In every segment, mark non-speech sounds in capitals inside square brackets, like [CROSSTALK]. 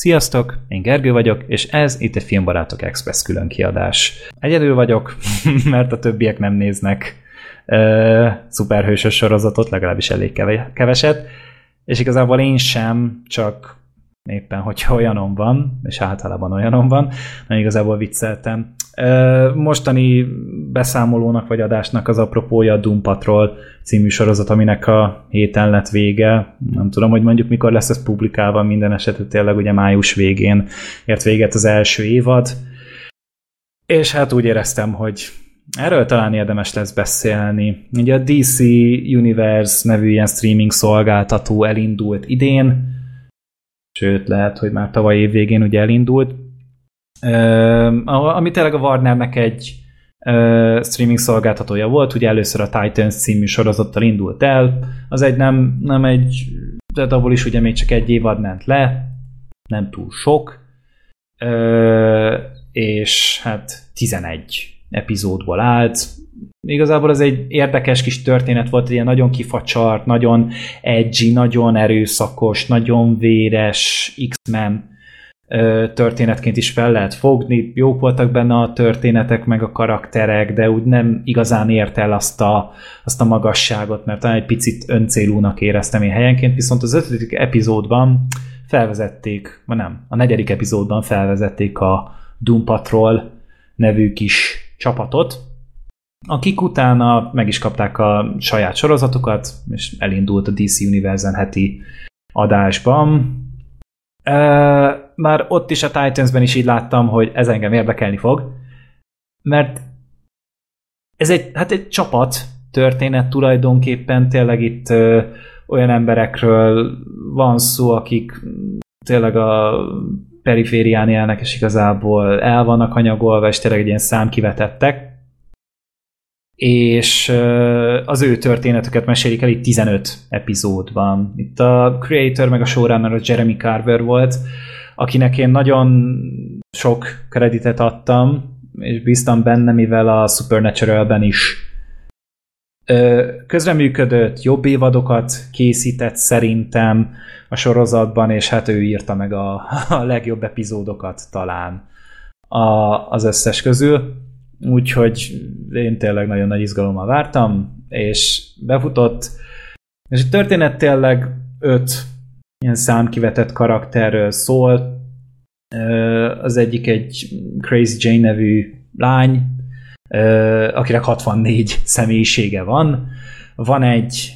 Sziasztok, én Gergő vagyok, és ez itt egy Filmbarátok Express külön kiadás. Egyedül vagyok, [LAUGHS] mert a többiek nem néznek uh, szuperhősös sorozatot, legalábbis elég keveset, és igazából én sem, csak éppen, hogyha [LAUGHS] olyanom van, és általában olyanom van, mert igazából vicceltem. Mostani beszámolónak vagy adásnak az apropója a Doom Patrol című sorozat, aminek a héten lett vége. Nem tudom, hogy mondjuk mikor lesz ez publikálva, minden esetben tényleg ugye május végén ért véget az első évad. És hát úgy éreztem, hogy erről talán érdemes lesz beszélni. Ugye a DC Universe nevű ilyen streaming szolgáltató elindult idén, sőt lehet, hogy már tavaly év végén ugye elindult, ami tényleg a Warnernek egy streaming szolgáltatója volt, ugye először a Titans című sorozattal indult el, az egy nem, nem egy, de abból is ugye még csak egy évad ment le, nem túl sok, és hát 11 epizódból állt. Igazából ez egy érdekes kis történet volt, egy ilyen nagyon kifacsart, nagyon edgy, nagyon erőszakos, nagyon véres X-Men történetként is fel lehet fogni. Jók voltak benne a történetek, meg a karakterek, de úgy nem igazán ért el azt a, azt a magasságot, mert talán egy picit öncélúnak éreztem én helyenként, viszont az ötödik epizódban felvezették, vagy nem, a negyedik epizódban felvezették a Doom Patrol nevű kis csapatot, akik utána meg is kapták a saját sorozatukat, és elindult a DC Universe heti adásban. E, már ott is a Titansben is így láttam, hogy ez engem érdekelni fog, mert ez egy, hát egy csapat történet tulajdonképpen, tényleg itt ö, olyan emberekről van szó, akik tényleg a periférián élnek, és igazából el vannak anyagolva, és tényleg egy ilyen számkivetettek. És az ő történetüket mesélik el itt 15 epizódban. Itt a creator meg a showrunner a Jeremy Carver volt, akinek én nagyon sok kreditet adtam, és bíztam benne, mivel a Supernatural-ben is közreműködött, jobb évadokat készített szerintem a sorozatban, és hát ő írta meg a, [LAUGHS] a legjobb epizódokat talán a, az összes közül. Úgyhogy én tényleg nagyon nagy izgalommal vártam, és befutott, és a történet tényleg öt ilyen számkivetett karakterről szól. Az egyik egy Crazy Jane nevű lány, akinek 64 személyisége van. Van egy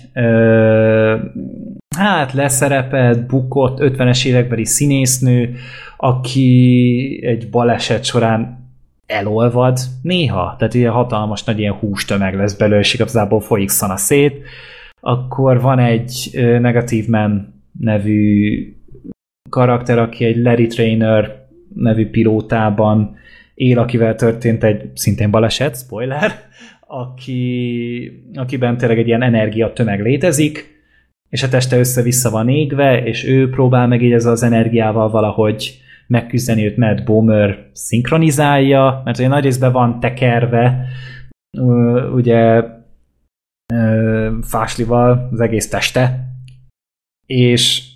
hát leszerepelt, bukott 50-es évekbeli színésznő, aki egy baleset során elolvad néha, tehát ilyen hatalmas nagy ilyen hústömeg lesz belőle, és igazából folyik szana szét. Akkor van egy Negative Man nevű karakter, aki egy Larry Trainer nevű pilótában él, akivel történt egy szintén baleset, spoiler, aki, akiben tényleg egy ilyen energia tömeg létezik, és a teste össze-vissza van égve, és ő próbál meg így ez az energiával valahogy megküzdeni, őt Matt Bomer szinkronizálja, mert ugye nagy részben van tekerve, ugye fáslival az egész teste, és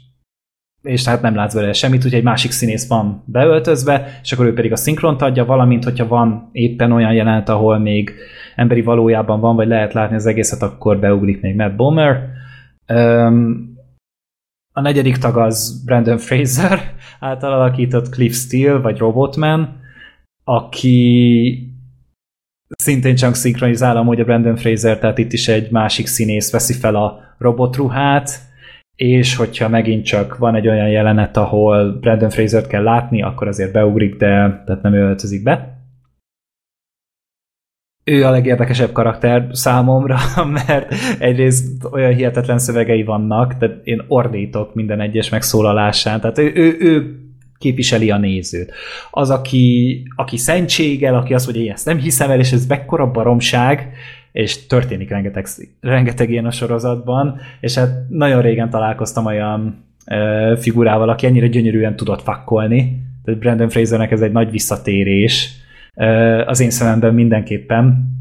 és tehát nem látsz belőle semmit, úgyhogy egy másik színész van beöltözve, és akkor ő pedig a szinkront adja, valamint, hogyha van éppen olyan jelenet, ahol még emberi valójában van, vagy lehet látni az egészet, akkor beugrik még Matt Bomer. Um, a negyedik tag az Brandon Fraser [LAUGHS] által alakított Cliff Steele, vagy Robotman, aki szintén csak szinkronizál amúgy a Brandon Fraser, tehát itt is egy másik színész veszi fel a robotruhát, és hogyha megint csak van egy olyan jelenet, ahol Brandon Fraser-t kell látni, akkor azért beugrik, de tehát nem ő öltözik be. Ő a legérdekesebb karakter számomra, [LAUGHS] mert egyrészt olyan hihetetlen szövegei vannak, tehát én ordítok minden egyes megszólalásán, tehát ő, ő, ő képviseli a nézőt. Az, aki, aki szentségel, aki azt mondja, hogy ezt nem hiszem el, és ez mekkora baromság, és történik rengeteg, rengeteg ilyen a sorozatban, és hát nagyon régen találkoztam olyan e, figurával, aki ennyire gyönyörűen tudott fakkolni, tehát Brandon Frasernek ez egy nagy visszatérés, e, az én szememben mindenképpen.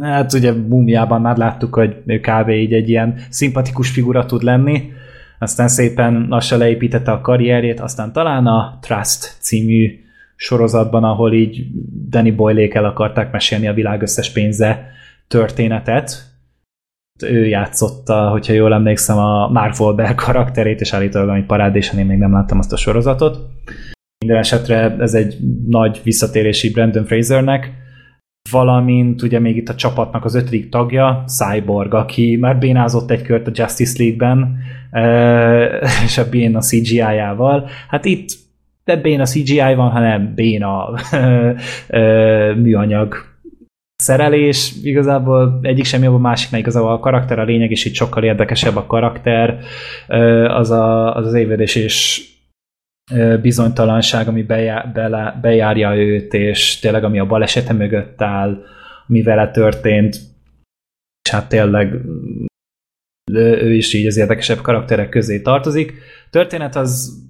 Hát ugye Múmiában már láttuk, hogy ő kb. így egy ilyen szimpatikus figura tud lenni, aztán szépen lassan leépítette a karrierjét, aztán talán a Trust című sorozatban, ahol így Danny boyle el akarták mesélni a világ összes pénze történetet. Ő játszotta, hogyha jól emlékszem, a Mark Wahlberg karakterét, és állítólag ami parádésen én még nem láttam azt a sorozatot. Minden esetre ez egy nagy visszatérési Brandon Frasernek, valamint ugye még itt a csapatnak az ötödik tagja, Cyborg, aki már bénázott egy kört a Justice League-ben, és a bén a CGI-jával. Hát itt de a CGI van, hanem bén a műanyag szerelés, igazából egyik sem jobb, a másiknál igazából a karakter a lényeg, és itt sokkal érdekesebb a karakter, az a, az, az évedés és bizonytalanság, ami bejá, bele, bejárja őt, és tényleg ami a balesete mögött áll, ami vele történt, és hát tényleg ő is így az érdekesebb karakterek közé tartozik. Történet az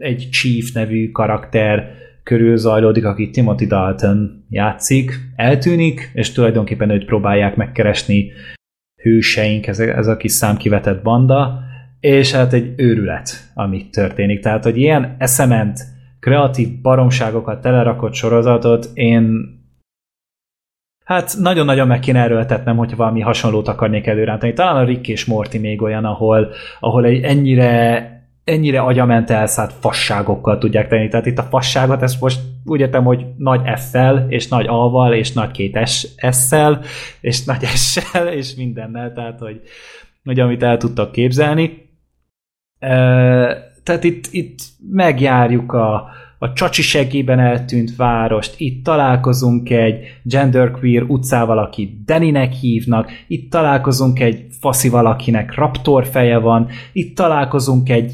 egy Chief nevű karakter körül zajlódik, aki Timothy Dalton játszik, eltűnik, és tulajdonképpen őt próbálják megkeresni hőseink, ez, ez a kis számkivetett banda, és hát egy őrület, amit történik. Tehát, hogy ilyen eszement, kreatív baromságokat telerakott sorozatot én Hát nagyon-nagyon meg kéne erőltetnem, hogyha valami hasonlót akarnék előrántani. Talán a Rick és Morty még olyan, ahol, ahol egy ennyire ennyire agyament elszállt fasságokkal tudják tenni. Tehát itt a fasságot, ezt most úgy értem, hogy nagy F-fel, és nagy A-val, és nagy két S-szel, és nagy S-sel, és mindennel, tehát hogy, hogy amit el tudtak képzelni. Tehát itt, itt megjárjuk a, a csacsi segében eltűnt várost, itt találkozunk egy genderqueer utcával, aki Deninek hívnak, itt találkozunk egy faszi valakinek raptor feje van, itt találkozunk egy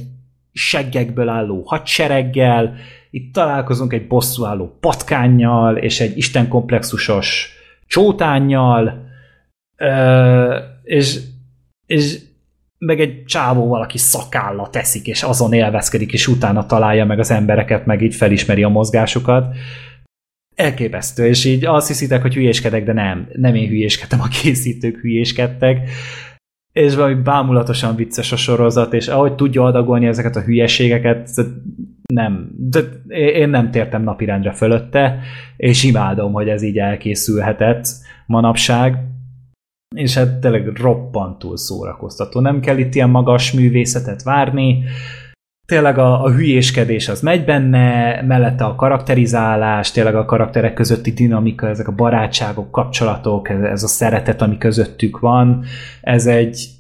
seggekből álló hadsereggel, itt találkozunk egy bosszúálló patkánnyal, és egy istenkomplexusos csótánnyal, és, és meg egy csávó valaki szakálla teszik, és azon élvezkedik, és utána találja meg az embereket, meg így felismeri a mozgásukat. Elképesztő, és így azt hiszitek, hogy hülyéskedek, de nem, nem én hülyéskedtem, a készítők hülyéskedtek és valami bámulatosan vicces a sorozat, és ahogy tudja adagolni ezeket a hülyeségeket, nem, de én nem tértem napirendre fölötte, és imádom, hogy ez így elkészülhetett manapság, és hát tényleg roppantul szórakoztató. Nem kell itt ilyen magas művészetet várni, tényleg a, a hülyéskedés az megy benne, mellette a karakterizálás, tényleg a karakterek közötti dinamika, ezek a barátságok, kapcsolatok, ez, ez a szeretet, ami közöttük van, ez egy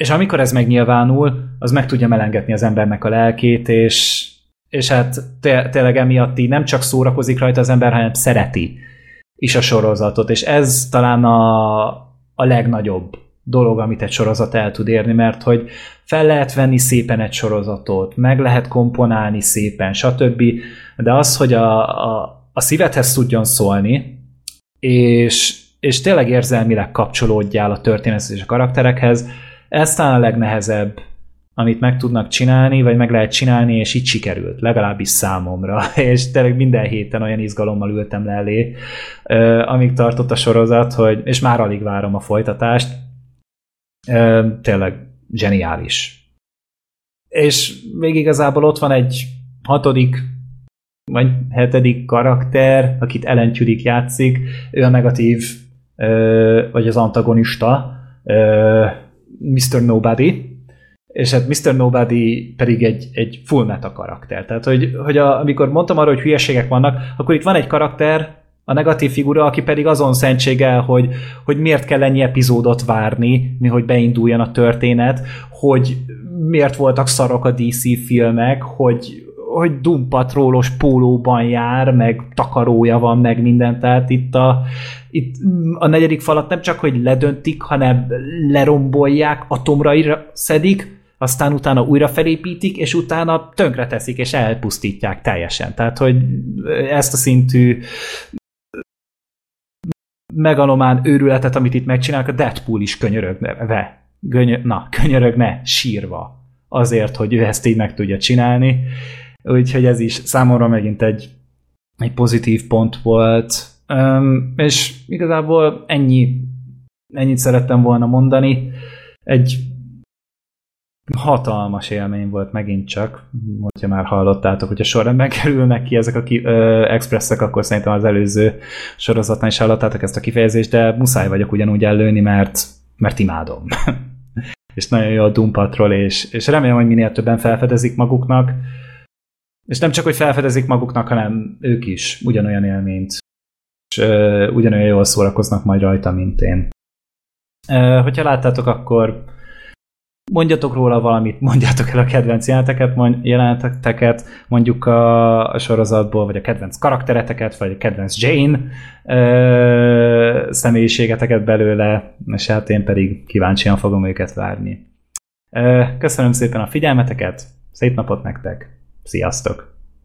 és amikor ez megnyilvánul, az meg tudja melengetni az embernek a lelkét, és, és hát tényleg emiatt így nem csak szórakozik rajta az ember, hanem szereti is a sorozatot, és ez talán a, a legnagyobb dolog, amit egy sorozat el tud érni, mert hogy fel lehet venni szépen egy sorozatot, meg lehet komponálni szépen, stb. De az, hogy a, a, a szívedhez tudjon szólni, és, és tényleg érzelmileg kapcsolódjál a történethez és a karakterekhez, ez talán a legnehezebb, amit meg tudnak csinálni, vagy meg lehet csinálni, és így sikerült, legalábbis számomra. [LAUGHS] És tényleg minden héten olyan izgalommal ültem le elé, amíg tartott a sorozat, hogy, és már alig várom a folytatást. Tényleg zseniális. És még igazából ott van egy hatodik vagy hetedik karakter, akit Ellen Tudyk játszik, ő a negatív, vagy az antagonista, Mr. Nobody, és hát Mr. Nobody pedig egy, egy full meta karakter. Tehát, hogy, hogy a, amikor mondtam arra, hogy hülyeségek vannak, akkor itt van egy karakter, a negatív figura, aki pedig azon szentséggel, hogy, hogy miért kell ennyi epizódot várni, mi hogy beinduljon a történet, hogy miért voltak szarok a DC filmek, hogy, hogy Doom Patrolos pólóban jár, meg takarója van, meg minden, tehát itt a, itt a negyedik falat nem csak, hogy ledöntik, hanem lerombolják, atomra szedik, aztán utána újra felépítik, és utána tönkre teszik, és elpusztítják teljesen. Tehát, hogy ezt a szintű megalomán őrületet, amit itt megcsinálnak, a Deadpool is könyörögve. Göny- na, könyörögne sírva azért, hogy ő ezt így meg tudja csinálni. Úgyhogy ez is számomra megint egy, egy pozitív pont volt. Um, és igazából ennyi, ennyit szerettem volna mondani. Egy hatalmas élmény volt megint csak, hogyha már hallottátok, hogyha sorrendben [LAUGHS] kerülnek ki ezek a ki, ö, expresszek, akkor szerintem az előző sorozatnál is hallottátok ezt a kifejezést, de muszáj vagyok ugyanúgy ellőni, mert, mert imádom. [LAUGHS] és nagyon jó a Doom Patrol, és, és remélem, hogy minél többen felfedezik maguknak, és nem csak, hogy felfedezik maguknak, hanem ők is ugyanolyan élményt, és ö, ugyanolyan jól szórakoznak majd rajta, mint én. Ö, hogyha láttátok, akkor mondjatok róla valamit, mondjátok el a kedvenc jeleneteket, jeleneteket, mondjuk a, a sorozatból, vagy a kedvenc karaktereteket, vagy a kedvenc Jane ö, személyiségeteket belőle, és hát én pedig kíváncsian fogom őket várni. Ö, köszönöm szépen a figyelmeteket, szép napot nektek, sziasztok!